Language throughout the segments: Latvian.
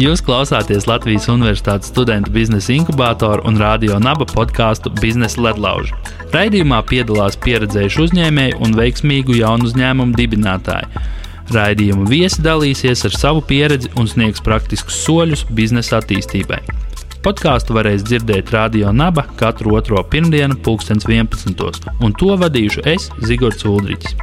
Jūs klausāties Latvijas Universitātes studentu biznesa inkubatoru un radio naba podkāstu Biznesa ledlauži. Raidījumā piedalās pieredzējuši uzņēmēji un veiksmīgu jaunu uzņēmumu dibinātāji. Raidījuma viesi dalīsies ar savu pieredzi un sniegs praktiskus soļus biznesa attīstībai. Podkāstu varēs dzirdēt Radio Naba katru otro pirmdienu, 2011. un to vadīšu es, Zigorts Ulrichs.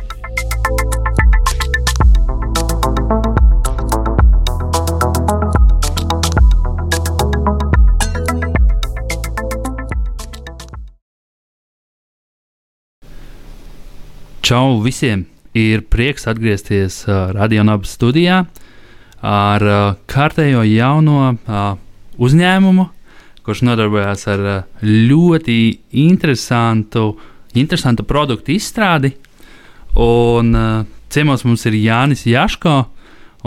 Čau visiem! Ir prieks atgriezties uh, Radionabas studijā ar uh, kārtējo jauno uh, uzņēmumu, kurš nodarbojas ar uh, ļoti interesantu, interesantu produktu izstrādi. Un uh, ciemos mums ir Jānis Jaško,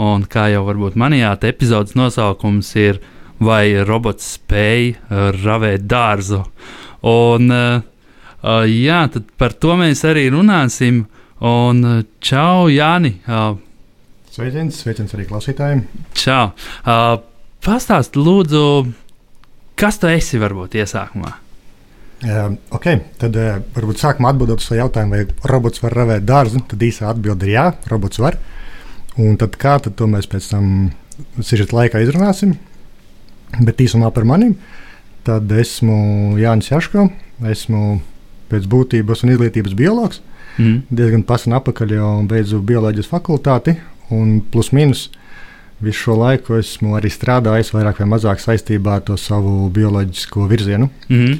un kā jau varbūt manījāt, epizodes nosaukums ir Vai robots spēj uh, ravēt dārzu? Un, jā, tad par to mēs arī runāsim. Un čau, Jāni! Sveiciens, sveiciens arī klausītājiem! Čau! Pastāst, lūdzu, kas tu esi varbūt iesākumā? Uh, ok, tad uh, varbūt sākumā atbildot uz šo jautājumu, vai robots var ravēt dārzu. Tad īsā atbilde ir jā, robots var. Un tad kā tad to mēs pēc tam sižeta laikā izrunāsim? Bet īsumā par mani. Tad esmu Jānis Jaško, esmu pēc būtības un izglītības biologs. Mm. Diezgan pasen apakaļ jau beidzu bioloģijas fakultāti, un plus mīnus visu šo laiku esmu arī strādājis vairāk vai mazāk saistībā ar to savu bioloģisko virzienu. Mm.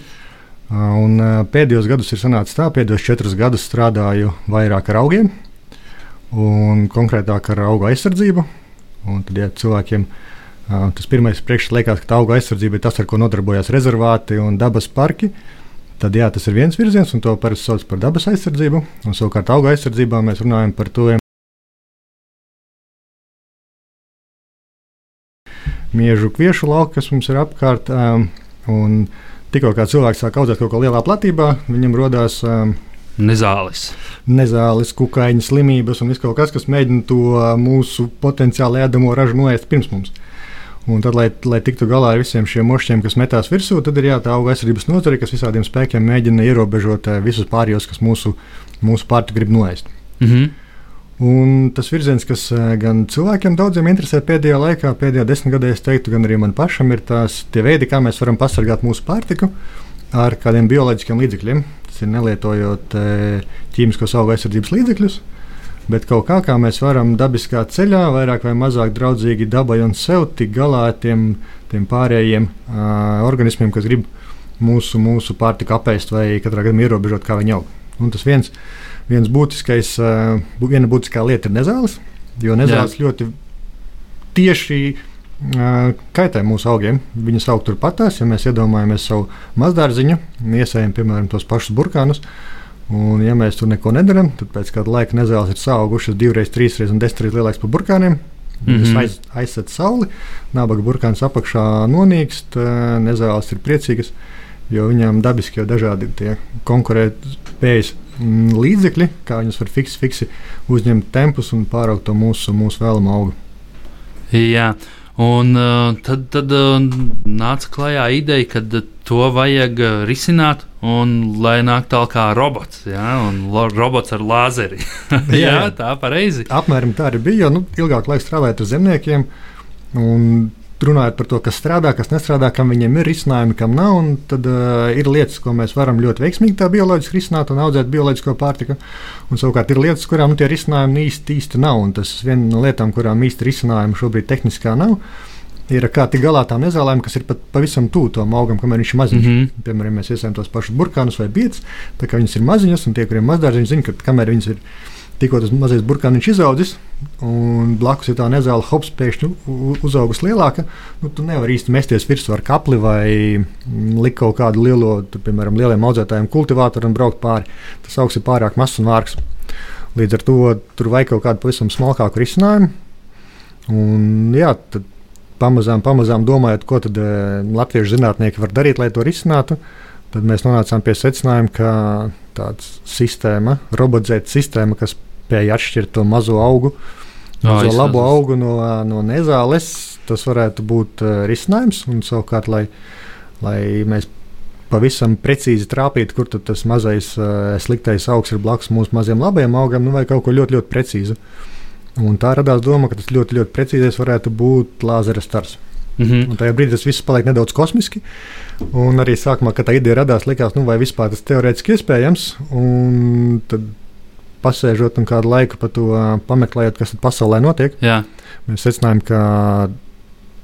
Un pēdējos gados ir sanācis tā, pēdējos četrus gadus strādāju vairāk ar augiem, un konkrētāk ar auga aizsardzību. Un tad, ja cilvēkiem tas pirmais priekšstats liekas, ka auga aizsardzība ir tas, ar ko nodarbojas rezervāti un dabas parki, uh, Tad jā, tas ir viens virziens, un to parasti sauc par dabas aizsardzību. Un, savukārt, auga aizsardzībā mēs runājam par to miežu kviešu lauku, kas mums ir apkārt. Um, tikko kā cilvēks sāk audzēt kaut ko lielā platībā, viņam rodās um, nezāles. Nezāles, kukaiņa slimības un viss kaut kas, kas mēģina to mūsu potenciāli ēdamo ražu noēst pirms mums. Un tad, lai, lai tiktu galā ar visiem šiem mošķiem, kas metās virsū, tad ir auga aizsardzības nozare, kas visādiem spēkiem mēģina ierobežot visus pārējos, kas mūsu, mūsu pārti grib noēst. Mm -hmm. Un tas virziens, kas eh, gan cilvēkiem daudziem interesē pēdējā laikā, pēdējā desmitgadē, es teiktu, gan arī man pašam, ir tās veidi, kā mēs varam pasargāt mūsu pārtiku ar kādiem bioloģiskiem līdzekļiem. Tas ir nelietojot eh, ķīmiskos auga aizsardzības līdzekļus bet kaut kā, kā mēs varam dabiskā ceļā, vairāk vai mazāk draudzīgi dabai un sev tikt galā ar tiem, tiem pārējiem uh, organismiem, kas grib mūsu, mūsu pārtiku apēst vai katrā gadījumā ierobežot, kā viņi aug. Un tas viens, viens būtiskais, uh, viena būtiskā lieta ir nezāles, jo nezāles Jā. ļoti tieši uh, kaitē mūsu augiem. Viņas aug turpatās, ja mēs iedomājamies savu mazdārziņu, iesējam, piemēram, tos pašus burkānus. Un, ja mēs tur neko nedarām, tad pēc kāda laika nezāles ir saugušas divreiz, trīsreiz un desmitreiz lielākas par burkāniem. Mm -hmm. aiz, aizsver sauli, nabaga burkāns apakšā nonīkst, nezāles ir priecīgas, jo viņām dabiski jau dažādi tie konkurētspējas līdzekļi, kā viņas var fiksi, fiksi uzņemt tempus un pāraugt to mūsu, mūsu vēlamo augu. Jā. Un uh, tad, tad uh, nāca klajā ideja, ka uh, to vajag risināt, un lai nāk tālāk kā robots, ja, un lo, robots ar lāzeri. jā, jā, tā pareizi. Apmēram tā arī bija. Jo, nu, ilgāk laika strādājot ar zemniekiem, un runājot par to, kas strādā, kas nestrādā, kam viņiem ir risinājumi, kam nav. Tad uh, ir lietas, ko mēs varam ļoti veiksmīgi tā bioloģiski risināt un audzēt bioloģisko pārtiku. Un savukārt ir lietas, kurām nu, tie risinājumi īsti, īsti nav. Un tas ir viena no lietām, kurām īsti risinājumi šobrīd tehniskā nav. Ir kā tik galā tām nezālēm, kas ir pat pavisam tuvu tam augam, kamēr viņš ir maziņš. Mm -hmm. Piemēram, mēs iesējam tos pašus burkānus vai biedus, tā kā viņas ir maziņas, un tie, kuriem mazdārziņi, zina, ka kamēr viņas ir tikko tas mazais burkāniņš izaudzis, un blakus ir tā nezāle, hops, pēkšņi uzaugus lielāka, nu, tu nevari īsti mesties virsū ar kapli vai likt kaut kādu lielo, tur, piemēram, lieliem audzētājiem kultivātoru un braukt pāri. Tas augs ir pārāk mazs un vārgs. Līdz ar to tur vajag kaut kādu pavisam smalkāku risinājumu. Un, jā, tad pamazām, pamazām domājot, ko tad, e, latviešu zinātnieki var darīt, lai to risinātu. tad mēs nonācām pie secinājuma, ka tāda sistēma, robotizēta sistēma, kas spēj atšķirt to mazo augu, mazo oh, labu augu no, no nezāles, tas varētu būt uh, risinājums. Un savukārt, lai, lai mēs pavisam precīzi trāpītu, kur tas mazais uh, sliktais augs ir blakus mūsu mazajam labajam augam, nu, vai kaut ko ļoti, ļoti precīzu. Un tā radās doma, ka tas ļoti, ļoti precīzais varētu būt lāzera stars. Mm -hmm. Un tajā brīdī tas viss paliek nedaudz kosmiski. Un arī sākumā, kad tā ideja radās, likās, nu, vai vispār tas teorētiski iespējams. Un tad pasēžot un kādu laiku pa to pameklējot, kas pasaulē notiek, Jā. mēs secinājām, ka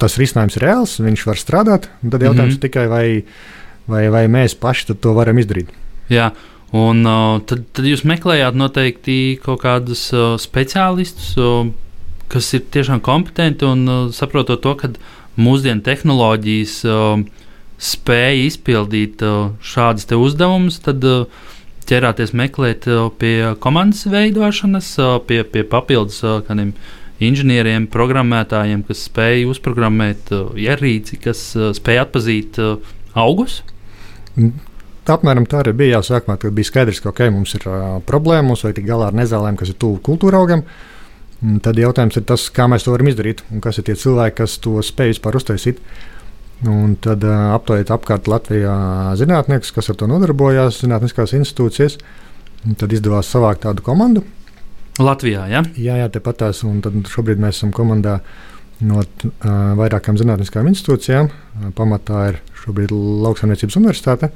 tas risinājums ir reāls, viņš var strādāt. Tad jautājums mm -hmm. tikai, vai, vai, vai mēs paši to varam izdarīt. Jā. Un uh, tad, tad jūs meklējāt noteikti kaut kādus uh, speciālistus, uh, kas ir tiešām kompetenti un uh, saprotot to, ka mūsdienu tehnoloģijas uh, spēja izpildīt uh, šādus uzdevumus, tad uh, ķerāties meklēt uh, pie komandas veidošanas, uh, pie, pie papildus uh, kādiem inženieriem, programmētājiem, kas spēj uzprogrammēt ierīci, kas spēj atpazīt augus. Mm. Apmēram tā arī bija jāsākumā, kad bija skaidrs, ka okay, mums ir uh, problēma, mums vajag tikt galā ar nezālēm, kas ir tuvu kultūra augam. Tad jautājums ir tas, kā mēs to varam izdarīt un kas ir tie cilvēki, kas to spēj vispār uztaisīt. Uh, Un tad uh, aptaujiet apkārt Latvijā zinātniekus, kas ar to nodarbojās, zinātniskās institūcijas. Tad izdevās savākt tādu komandu. Latvijā, ja? Jā, jā tepat tās. Un tad šobrīd mēs esam komandā no uh, vairākām zinātniskām institūcijām. Uh, pamatā ir šobrīd Lauksaimniecības universitāte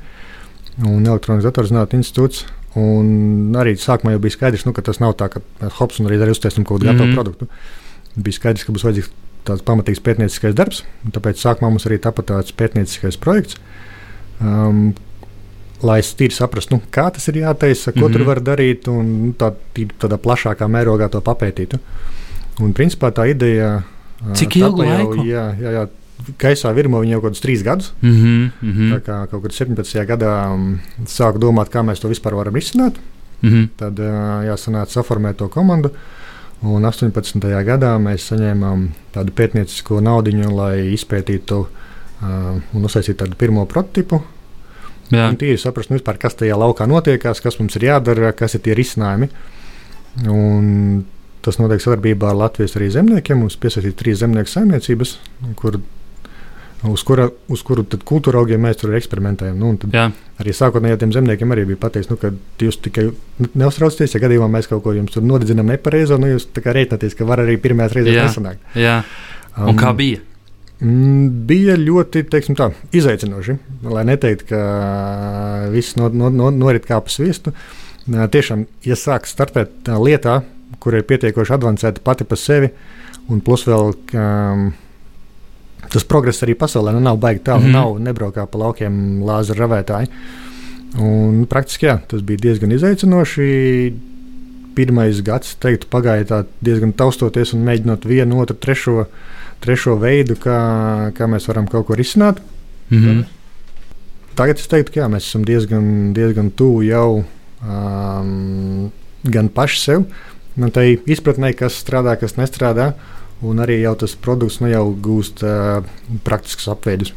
un Elektronikas datorzinātņu institūts. Un arī sākumā jau bija skaidrs, nu, ka tas nav tā, ka hops un arī uztaisām kaut kādu mm -hmm. gatavu produktu. Bija skaidrs, ka būs vajadzīgs tāds pamatīgs pētnieciskais darbs. Tāpēc sākumā mums arī tāpat tāds pētnieciskais projekts. Um, lai es tīri saprastu, nu, kā tas ir jātaisa, ko mm -hmm. tur mhm. var darīt, un nu, tā, tādā plašākā mērogā to papētītu. Un principā tā ideja Cik ilgu laiku? Jau, jā, gaisā virmo viņa jau kaut kādus trīs gadus. Mm -hmm, mm -hmm. Tā kā kaut kad 17. gadā um, sāku domāt, kā mēs to vispār varam izsākt. Mm -hmm. Tad uh, jāsanāca saformēt to komandu. Uh, Un 18. gadā mēs saņēmām tādu pētniecisko naudu, lai izpētītu uh, un uzsāktu tādu pirmo. Un tīri saprast, nu, vispār, kas tajā laukā notiekās, kas mums ir jādara, kas ir tie risinājumi. Un tas notiek sadarbībā ar Latvijas zemniekiem. Mums piesaistīja trīs zemnieku saimniecības, kur uz, kura, uz kuru kultūra augiem mēs tur eksperimentējam. Nu, arī sākotnēji tiem zemniekiem arī bija pateikts, nu, ka jūs tikai neuztraucieties, ja gadījumā mēs kaut ko jums tur nodedzinām nepareizo, nu jūs rēķināties, ka var arī pirmajās reizēs nesanākt. Jā. Un um, kā bija? Bija ļoti tā, izaicinoši. Lai neteiktu, ka viss no, no, no, norit kā pa sviestu. Tiešām, ja sāk startēt lietā, kur ir pietiekoši avansēta pati par sevi, un plus vēl um, tas progress arī pasaulē nu, nav baigi tālu. Mm -hmm. Nav nebraukā pa laukiem lāzera ravētāji. Un, praktiski jā, tas bija diezgan izaicinoši. Pirmais gads, teiktu, pagāja diezgan taustoties un mēģinot vienu, otru, trešo, trešo veidu, kā, kā mēs varam kaut ko risināt. Mm -hmm. Tagad es teiktu, ka jā, mēs esam diezgan, diezgan tuvu jau um, gan paši sev, gan tai izpratnē, kas strādā, kas nestrādā. Uh, un arī jau tas produkts nu, jau gūst uh, praktiskus apveidus.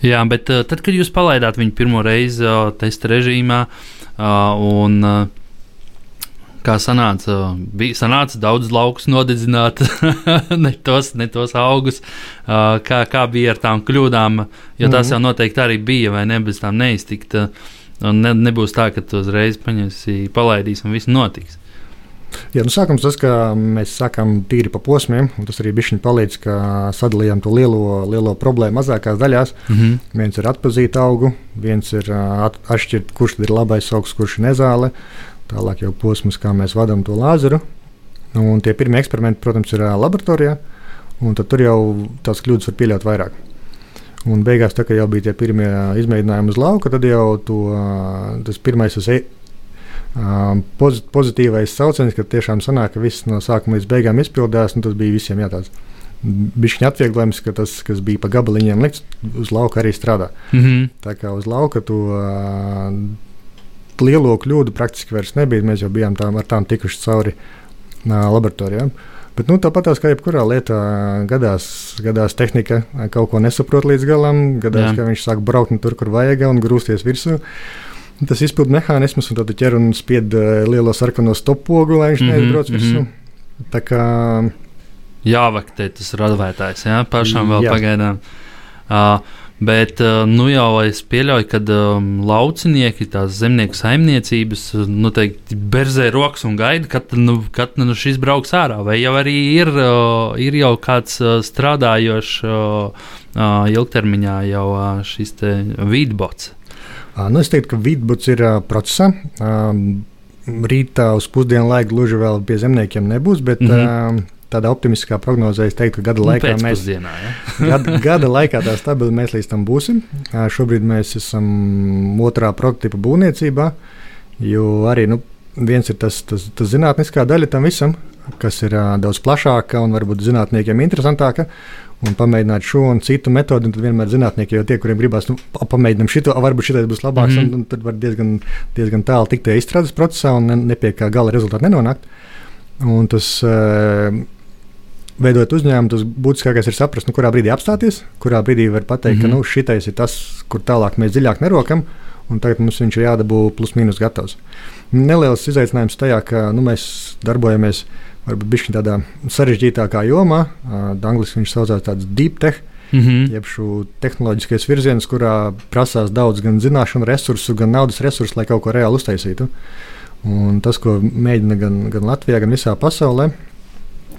Jā, bet uh, tad, kad jūs palaidāt viņu pirmo reizi uh, testa režīmā, uh, un uh, kā sanāca, bija sanāca daudz laukus nodedzināt, ne, tos, ne tos augus, uh, kā, kā bija ar tām kļūdām, jo tās mm -hmm. jau noteikti arī bija, vai ne, bez tām neiztikt. Uh, ne, nebūs tā, ka tu uzreiz paņemsi, palaidīsi un viss notiks. Jā, nu sākums tas, ka mēs sākām tīri pa posmiem, un tas arī bija palīdz, ka sadalījām to lielo, lielo problēmu mazākās daļās. Mm -hmm. Viens ir atpazīt augu, viens ir at, atšķirt, kurš ir labais augs, kurš ir nezāle. Tālāk jau posms, kā mēs vadām to lāzeru. Un tie pirmie eksperimenti, protams, ir laboratorijā, un tur jau tās kļūdas var pieļaut vairāk. Un beigās, tā, kad jau bija tie pirmie izmēģinājumi uz lauka, tad jau to, tas pirmais Pozit, pozitīvais sauciens, ka tiešām sanāk, ka viss no sākuma līdz beigām izpildās, un tas bija visiem jātāds. Bišķiņa atvieglojums, ka tas, kas bija pa gabaliņiem likts, uz lauka arī strādā. Mm -hmm. Tā kā uz lauka to uh, lielo kļūdu praktiski vairs nebija. Mēs jau bijām tām, ar tām tikuši cauri uh, laboratorijām. Bet nu, tāpat kā jebkurā lietā, gadās, gadās tehnika kaut ko nesaprot līdz galam, gadās, Jā. ka viņš sāk braukt tur, kur vajag, un grūsties virsū. Tas izpildu mehānisms, un tad ķer un spied lielo sarkano stopogu, lai viņš mm -hmm, neizbrauc virsū. Mm -hmm. Tā kā jāvaktē tas radvētājs, jā, pašam vēl jā. pagaidām. Uh, Bet nu jau es pieļauju, ka um, laucinieki, tās zemnieku saimniecības, noteikti berzē rokas un gaida, kad, nu, kad nu, šis brauks ārā. Vai jau arī ir, uh, ir jau kāds uh, strādājošs uh, ilgtermiņā jau šis vidbots? Nu, es teiktu, ka vidbots ir procesā. Rītā uz pusdienu laiku gluži vēl pie zemniekiem nebūs, bet mm -hmm. tādā optimistiskā prognozē es teiktu, ka gada nu, laikā mēs, ja? gada, gada laikā tā stabili mēs līdz tam būsim. Šobrīd mēs esam otrā prototypa būvniecībā, jo arī nu, viens ir tas, tas, tas zinātniskā daļa tam visam, kas ir uh, daudz plašāka un varbūt zinātniekiem interesantāka. Un pamēģināt šo un citu metodi, tad vienmēr zinātnieki jau tie, kuriem gribās, nu, pamēģinām šo, varbūt šis būs labāks, mm -hmm. un, un tad var diezgan, diezgan tālu tikt izstrādes procesā un ne, ne pie kā gala rezultāta nenonākt. Un tas uh, veidot uzņēmumu, tas būtiskākais ir saprast, nu, kurā brīdī apstāties, kurā brīdī var pateikt, mm -hmm. ka nu, šitais ir tas, kur tālāk mēs dziļāk nerokam, un tagad mums viņš ir jādabū plus mīnus gatavs. Neliels izaicinājums tajā, ka nu, mēs darbojamies varbūt tādā sarežģītākā jomā, angļuiski viņš saucās tāds deep tech. Mm -hmm. Jeb šo tehnoloģiskais virziens, kurā prasās daudz gan zināšanu resursu, gan naudas resursu, lai kaut ko reāli uztaisītu. Un tas, ko mēģina gan, gan Latvijā, gan visā pasaulē,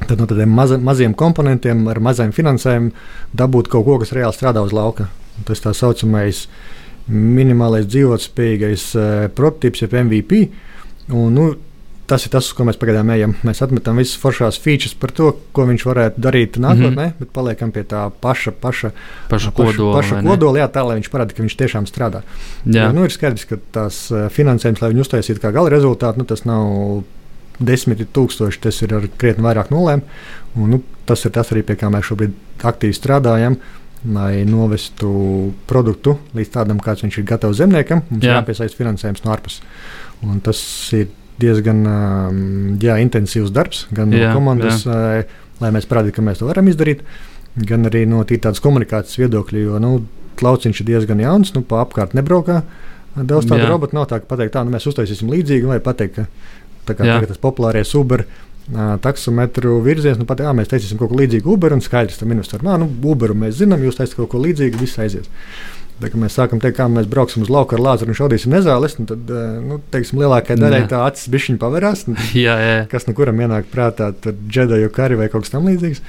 Tad no tādiem maza, maziem komponentiem ar maziem finansējumiem dabūt kaut ko, kas reāli strādā uz lauka. Tas tā saucamais minimālais dzīvotspējīgais uh, prototyps, jeb MVP. Un, nu, tas ir tas, uz ko mēs pagaidām ejam. Mēs atmetam visas foršās features par to, ko viņš varētu darīt nākotnē, mm -hmm. bet paliekam pie tā paša, paša, paša kodola. Paša, paša kodola jā, tā lai viņš parāda, ka viņš tiešām strādā. Jā. Jo, nu, ir skaidrs, ka tās finansējums, lai viņu uztaisītu kā gala rezultātu, nu, tas nav desmit tūkstoši, tas ir ar krietni vairāk nulēm. Un, nu, tas ir tas arī, pie kā mēs šobrīd aktīvi strādājam. Lai novestu produktu līdz tādam, kāds viņš ir gatavs zemniekam, mums jā. jāpiesaista finansējums no ārpuses. Tas ir diezgan jā, intensīvs darbs, gan jā, no komandas, jā. lai mēs parādītu, ka mēs to varam izdarīt, gan arī no tādas komunikācijas viedokļa. Jo nu, lauciņš ir diezgan jauns, nu, pa apkārt nebraukā. Daudz tādu robotu nav tā, ka pateikt, tā, nu, mēs uztaisīsim līdzīgu, vai pateikt, ka Tā kā tas populārais Uber. Taksometru virziens, nu, pat, jā, mēs teicām kaut ko līdzīgu Uber, un skaidrs tam investoram, nu, Uberu mēs zinām, jūs teicat kaut ko līdzīgu, viss aizies. Tā, mēs sākam teikt, kā mēs brauksim uz lauka ar lāzeru un šaudīsim nezāles, nu, tad nu, teiksim, lielākajai daļai tā acis bišķiņa pavērās. Nu, jā, jā. Kas nu kuram ienāk prātā, tad džedaju kari vai kaut kas tam līdzīgs.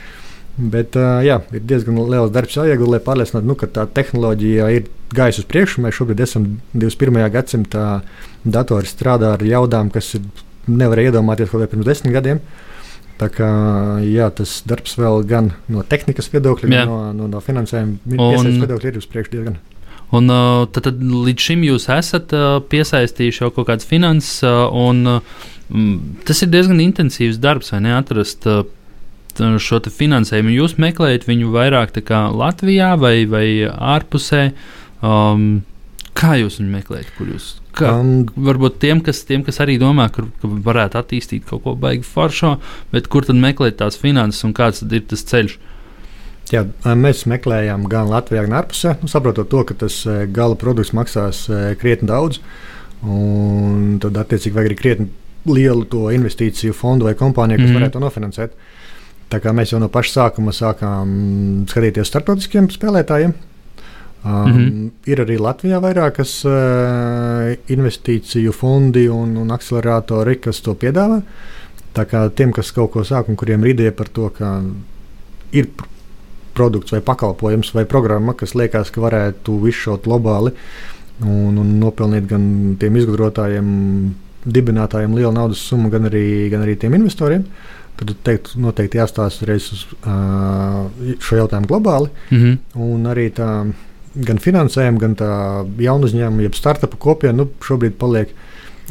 Bet uh, jā, ir diezgan liels darbs jāiegulda, lai pārliecinātu, nu, ka tā tehnoloģija ir gājusi uz priekšu. Mēs šobrīd esam 21. gadsimtā, datori strādā ar jaudām, kas nevarēja iedomāties kaut kā pirms desmit gadiem. Tā kā, jā, tas darbs vēl gan no tehnikas viedokļa, gan no, no, no finansējuma viedokļa ir uz priekšu diezgan. Un, uh, tad, tad līdz šim jūs esat uh, piesaistījuši jau kaut kādas finanses, uh, un uh, tas ir diezgan intensīvs darbs, vai ne? Atrast uh, šo finansējumu. Jūs meklējat viņu vairāk Latvijā vai, vai ārpusē. Um, Kā jūs viņu meklējat? Kur jūs? Kā, um, varbūt tiem kas, tiem, kas arī domā, ka, ka varētu attīstīt kaut ko baigi foršo, bet kur tad meklēt tās finanses un kāds ir tas ceļš? Jā, mēs meklējām gan Latvijā, gan ārpusē, nu, saprotot to, ka tas gala produkts maksās krietni daudz. Tad, attiecīgi, vajag arī krietni lielu to investīciju fondu vai kompāniju, kas mm varētu to nofinansēt. Tā kā mēs jau no paša sākuma sākām skatīties starptautiskiem spēlētājiem, Um, mm -hmm. Ir arī Latvijā vairākas uh, investīciju fondi un, un akceleratori, kas to piedāvā. Tā kā tiem, kas kaut ko sāk un kuriem ir ideja par to, ka ir produkts vai pakalpojums vai programma, kas liekas, ka varētu izšaut globāli un, un nopelnīt gan tiem izgudrotājiem, dibinātājiem lielu naudas summu, gan arī, gan arī tiem investoriem. Tad teiktu, noteikti jāstāsta reiz uz uh, šo jautājumu globāli. Mm -hmm. Un arī tā gan finansējumu, gan tā jaunu uzņēmumu, jeb startupu kopienu nu, šobrīd paliek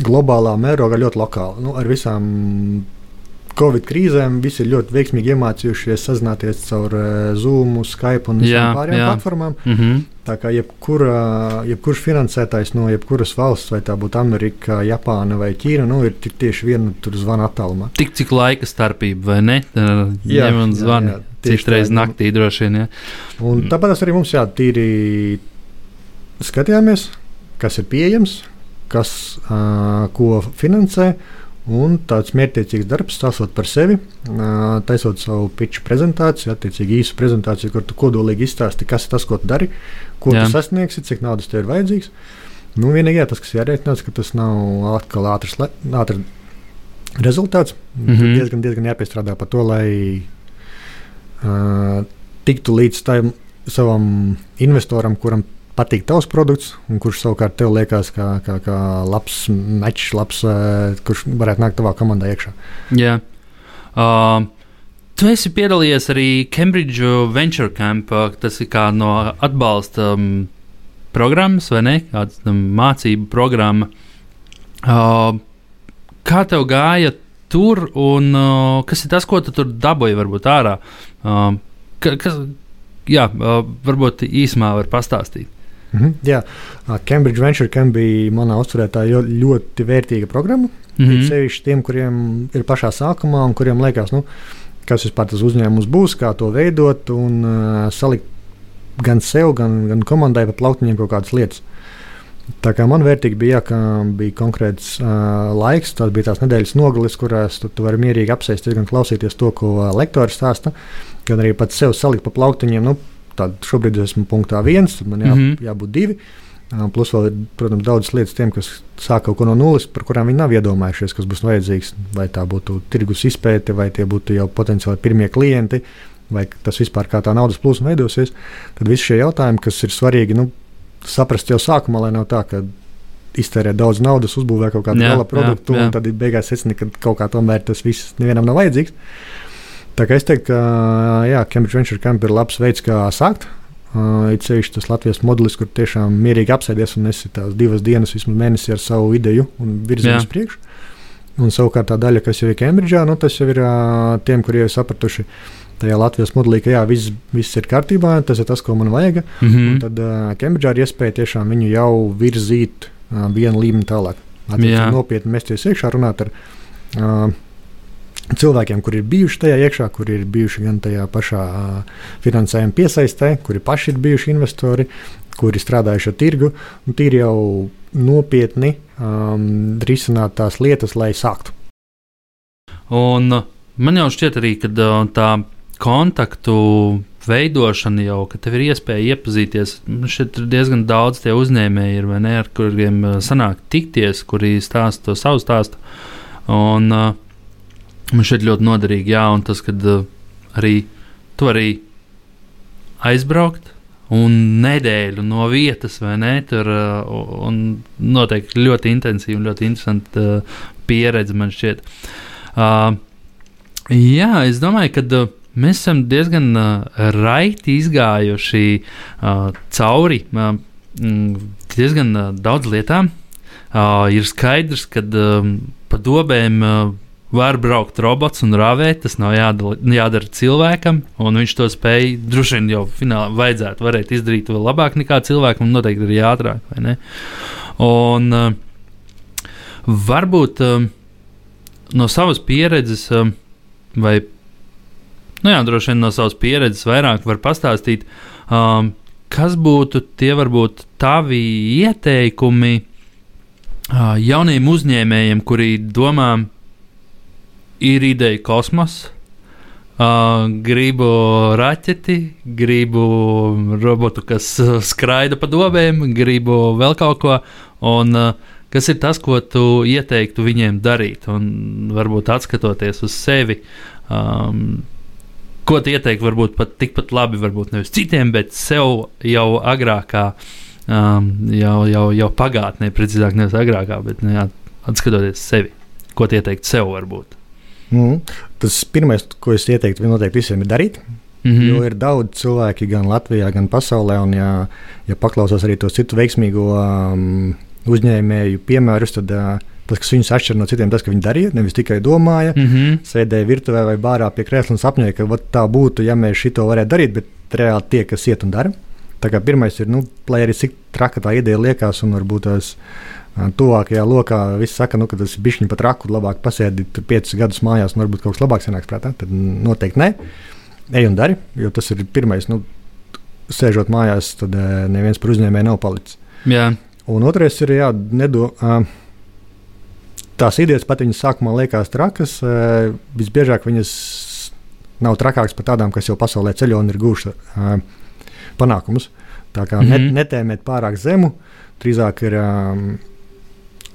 globālā mērogā ļoti lokāla. Nu, ar visām Covid krīzēm visi ir ļoti veiksmīgi iemācījušies sazināties caur uh, Zoom, Skype un visām pārējām platformām. Mm -hmm. Tā kā jebkura, jebkurš finansētājs no jebkuras valsts, vai tā būtu Amerika, Japāna vai Ķīna, nu, ir tieši viena zvana attālumā. Tik cik laika starpība, vai ne? Jā, jā, un zvana. Cik reizes naktī droši vien. Ja. Un mm. tāpat arī mums jā, tīri skatījāmies, kas ir pieejams, kas uh, ko finansē. Un tāds mērķiecīgs darbs, stāstot par sevi, taisot savu pitču prezentāciju, attiecīgi īsu prezentāciju, kur tu kodolīgi izstāsti, kas ir tas, ko tu dari, ko Jā. tu sasniegsi, cik naudas tev ir vajadzīgs. Nu, vienīgais, tas, kas jārēķinās, ka tas nav atkal ātrs, ātrs rezultāts. Mm -hmm. Tur diezgan, diezgan jāpiestrādā par to, lai uh, tiktu līdz tam savam investoram, kuram patīk tavs produkts, un kurš savukārt tev liekas kā, kā, kā labs mečs, labs, uh, kurš varētu nākt tavā komandā iekšā. Jā. Uh, tu esi piedalījies arī Cambridge Venture Camp, tas ir kā no atbalsta um, programmas, vai ne? Kāda um, mācību programma. Uh, kā tev gāja tur, un uh, kas ir tas, ko tu tur dabūji varbūt ārā? Uh, kas, jā, uh, varbūt īsumā var pastāstīt. Mm -hmm, jā, Cambridge Venture Camp bija manā uzturētā ļoti vērtīga programma. Mm -hmm. Sevišķi tiem, kuriem ir pašā sākumā un kuriem liekas, nu, kas vispār tas uzņēmums būs, kā to veidot un uh, salikt gan sev, gan, gan komandai pa plauktiņiem kaut kādas lietas. Tā kā man vērtīgi bija, jā, ka bija konkrēts uh, laiks, tas bija tās nedēļas nogalis, kurās tu, tu vari mierīgi apsēsties, gan klausīties to, ko uh, lektori stāsta, gan arī pats sev salikt pa plauktiņiem. Nu, tad šobrīd esmu punktā viens, tad man jā, mm -hmm. jābūt divi. Plus vēl ir, protams, daudzas lietas tiem, kas sāk kaut ko no nulles, par kurām viņi nav iedomājušies, kas būs vajadzīgs. Vai tā būtu tirgus izpēte, vai tie būtu jau potenciāli pirmie klienti, vai tas vispār kā tā naudas plūsma veidosies. Tad visi šie jautājumi, kas ir svarīgi, nu, saprast jau sākumā, lai nav tā, ka iztērē daudz naudas, uzbūvē kaut kādu gala produktu, jā, jā. un tad beigās secina, ka kaut kā tomēr tas viss nevienam nav vajadzīgs. Tā kā es teiktu, ka jā, Cambridge Venture Camp ir labs veids, kā sākt. Uh, it sevišķi tas Latvijas modelis, kur tiešām mierīgi apsēdies un esi tās divas dienas, vismaz mēnesī ar savu ideju un virzienu uz priekšu. Un savukārt tā daļa, kas jau ir Cambridgeā, nu, tas jau ir uh, tiem, kuriem ir sapratuši tajā Latvijas modelī, ka jā, viss, viss ir kārtībā, tas ir tas, ko man vajag. Mm -hmm. Tad uh, Cambridgeā ir iespēja tiešām viņu jau virzīt uh, vienu līmeni tālāk. Attiecīgi nopietni mesties iekšā, runāt ar. Uh, cilvēkiem, kur ir bijuši tajā iekšā, kur ir bijuši gan tajā pašā finansējuma piesaistē, kuri paši ir bijuši investori, kuri strādājuši ar tirgu, un tīri jau nopietni um, risināt tās lietas, lai sāktu. Un man jau šķiet arī, ka tā kontaktu veidošana jau, ka tev ir iespēja iepazīties. Šeit ir diezgan daudz tie uzņēmēji, ir, ne, ar kuriem sanāk tikties, kuri stāsta to savu stāstu. Un, uh, Man šeit ļoti noderīgi, jā, un tas, ka uh, arī tu vari aizbraukt un nedēļu no vietas, vai ne? Tur uh, noteikti ļoti intensīva un ļoti interesanta uh, pieredze man šķiet. Uh, jā, es domāju, ka. Uh, Mēs esam diezgan uh, raiti izgājuši uh, cauri uh, diezgan uh, daudz lietām. Uh, ir skaidrs, ka uh, pa dobēm uh, var braukt robots un rāvēt. Tas nav jādala, jādara cilvēkam, un viņš to spēj. Droši vien jau finālā vajadzētu varēt izdarīt vēl labāk nekā cilvēkam, un noteikti arī ātrāk. Un uh, varbūt uh, no savas pieredzes, uh, vai nu jā, droši vien no savas pieredzes vairāk var pastāstīt, um, kas būtu tie varbūt tavi ieteikumi jauniem uzņēmējiem, kuri domā, ir ideja kosmos. Uh, gribu raķeti, gribu robotu, kas skraida pa dobēm, gribu vēl kaut ko. Un, uh, kas ir tas, ko tu ieteiktu viņiem darīt? Un varbūt atskatoties uz sevi, um, ko tu ieteiktu, varbūt pat tikpat labi, varbūt nevis citiem, bet sev jau agrākā, um, jau, jau, jau pagātnē, precīzāk, nevis agrākā, bet ne, nu atskatoties sevi. Ko tu ieteiktu sev varbūt? Mm. Tas pirmais, ko es ieteiktu, noteikti visiem ir darīt. Mm -hmm. Jo ir daudz cilvēki gan Latvijā, gan pasaulē, un, ja, ja paklausās arī to citu veiksmīgo um, uzņēmēju piemērus, tad uh, Tas, kas viņus atšķir no citiem, tas, ka viņi darīja, nevis tikai domāja, mm -hmm. sēdēja virtuvē vai bārā pie krēsla un sapņoja, ka tā būtu, ja mēs šito varētu darīt, bet reāli tie, kas iet un dara. Tā kā pirmais ir, nu, lai arī cik traka tā ideja liekas, un varbūt tās tuvākajā lokā viss saka, nu, ka tas ir bijis pat raku, labāk pasēdīt piecus gadus mājās, un varbūt kaut kas labāks sanāks prātā. Tad noteikti nē, ej un dari, jo tas ir pirmais. Nu, sēžot mājās, tad neviens par uzņēmēju nav palicis. Jā. Un otrais ir, jā, nedo, tās idejas pat viņas sākumā liekas trakas. Visbiežāk viņas nav trakākas par tādām, kas jau pasaulē ceļo un ir uh, panākumus. Tā kā mm -hmm. net, netēmēt pārāk zemu, drīzāk ir um,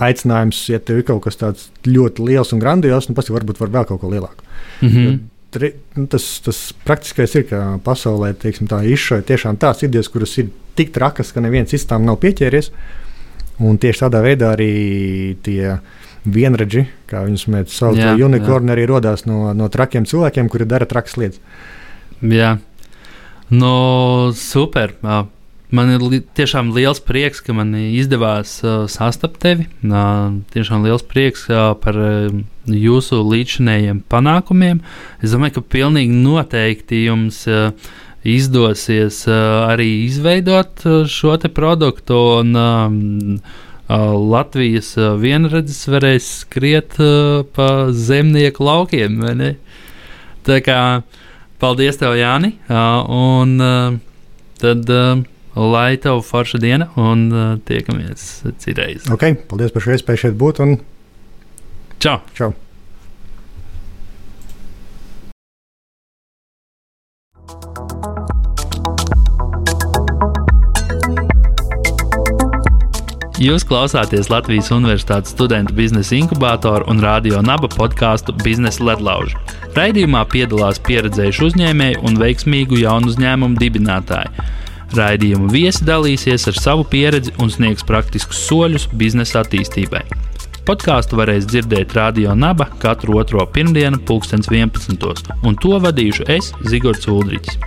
aicinājums, ja tev ir kaut kas tāds ļoti liels un grandios, nu pats varbūt var vēl kaut ko lielāku. Mm -hmm. Tri, nu, tas, tas praktiskais ir, ka pasaulē teiksim, tā izšauja tiešām tās idejas, kuras ir tik trakas, ka neviens cits tam nav pieķēries. Un tieši tādā veidā arī tie vienradži, kā viņus mēs saucam, unikorni arī radās no, no trakiem cilvēkiem, kuri dara trakas lietas. Jā, no super. Man ir li tiešām liels prieks, ka man izdevās uh, sastapt tevi. Uh, tiešām liels prieks uh, par uh, jūsu līdzinējiem panākumiem. Es domāju, ka pilnīgi noteikti jums uh, izdosies uh, arī izveidot uh, šo produktu. Un, uh, Latvijas vienredzes varēs skriet uh, pa zemnieku laukiem. Tā kā paldies tev, Jāni! Uh, un uh, tad. Uh, Lai tev forša diena un uh, tiekamies citreiz. Ok, paldies par šo iespēju šeit būt. Un... Čau! Čau. Jūs klausāties Latvijas Universitātes studentu biznesa inkubātoru un radio naba podkāstu Biznesa ledlauži. Raidījumā piedalās pieredzējuši uzņēmēji un veiksmīgu jaunu uzņēmumu dibinātāji. Raidījuma viesi dalīsies ar savu pieredzi un sniegs praktiskus soļus biznesa attīstībai. Podkāstu varēs dzirdēt Radio Naba katru otro pirmdienu, 2011. un to vadīšu es, Zigorts Ulrichs.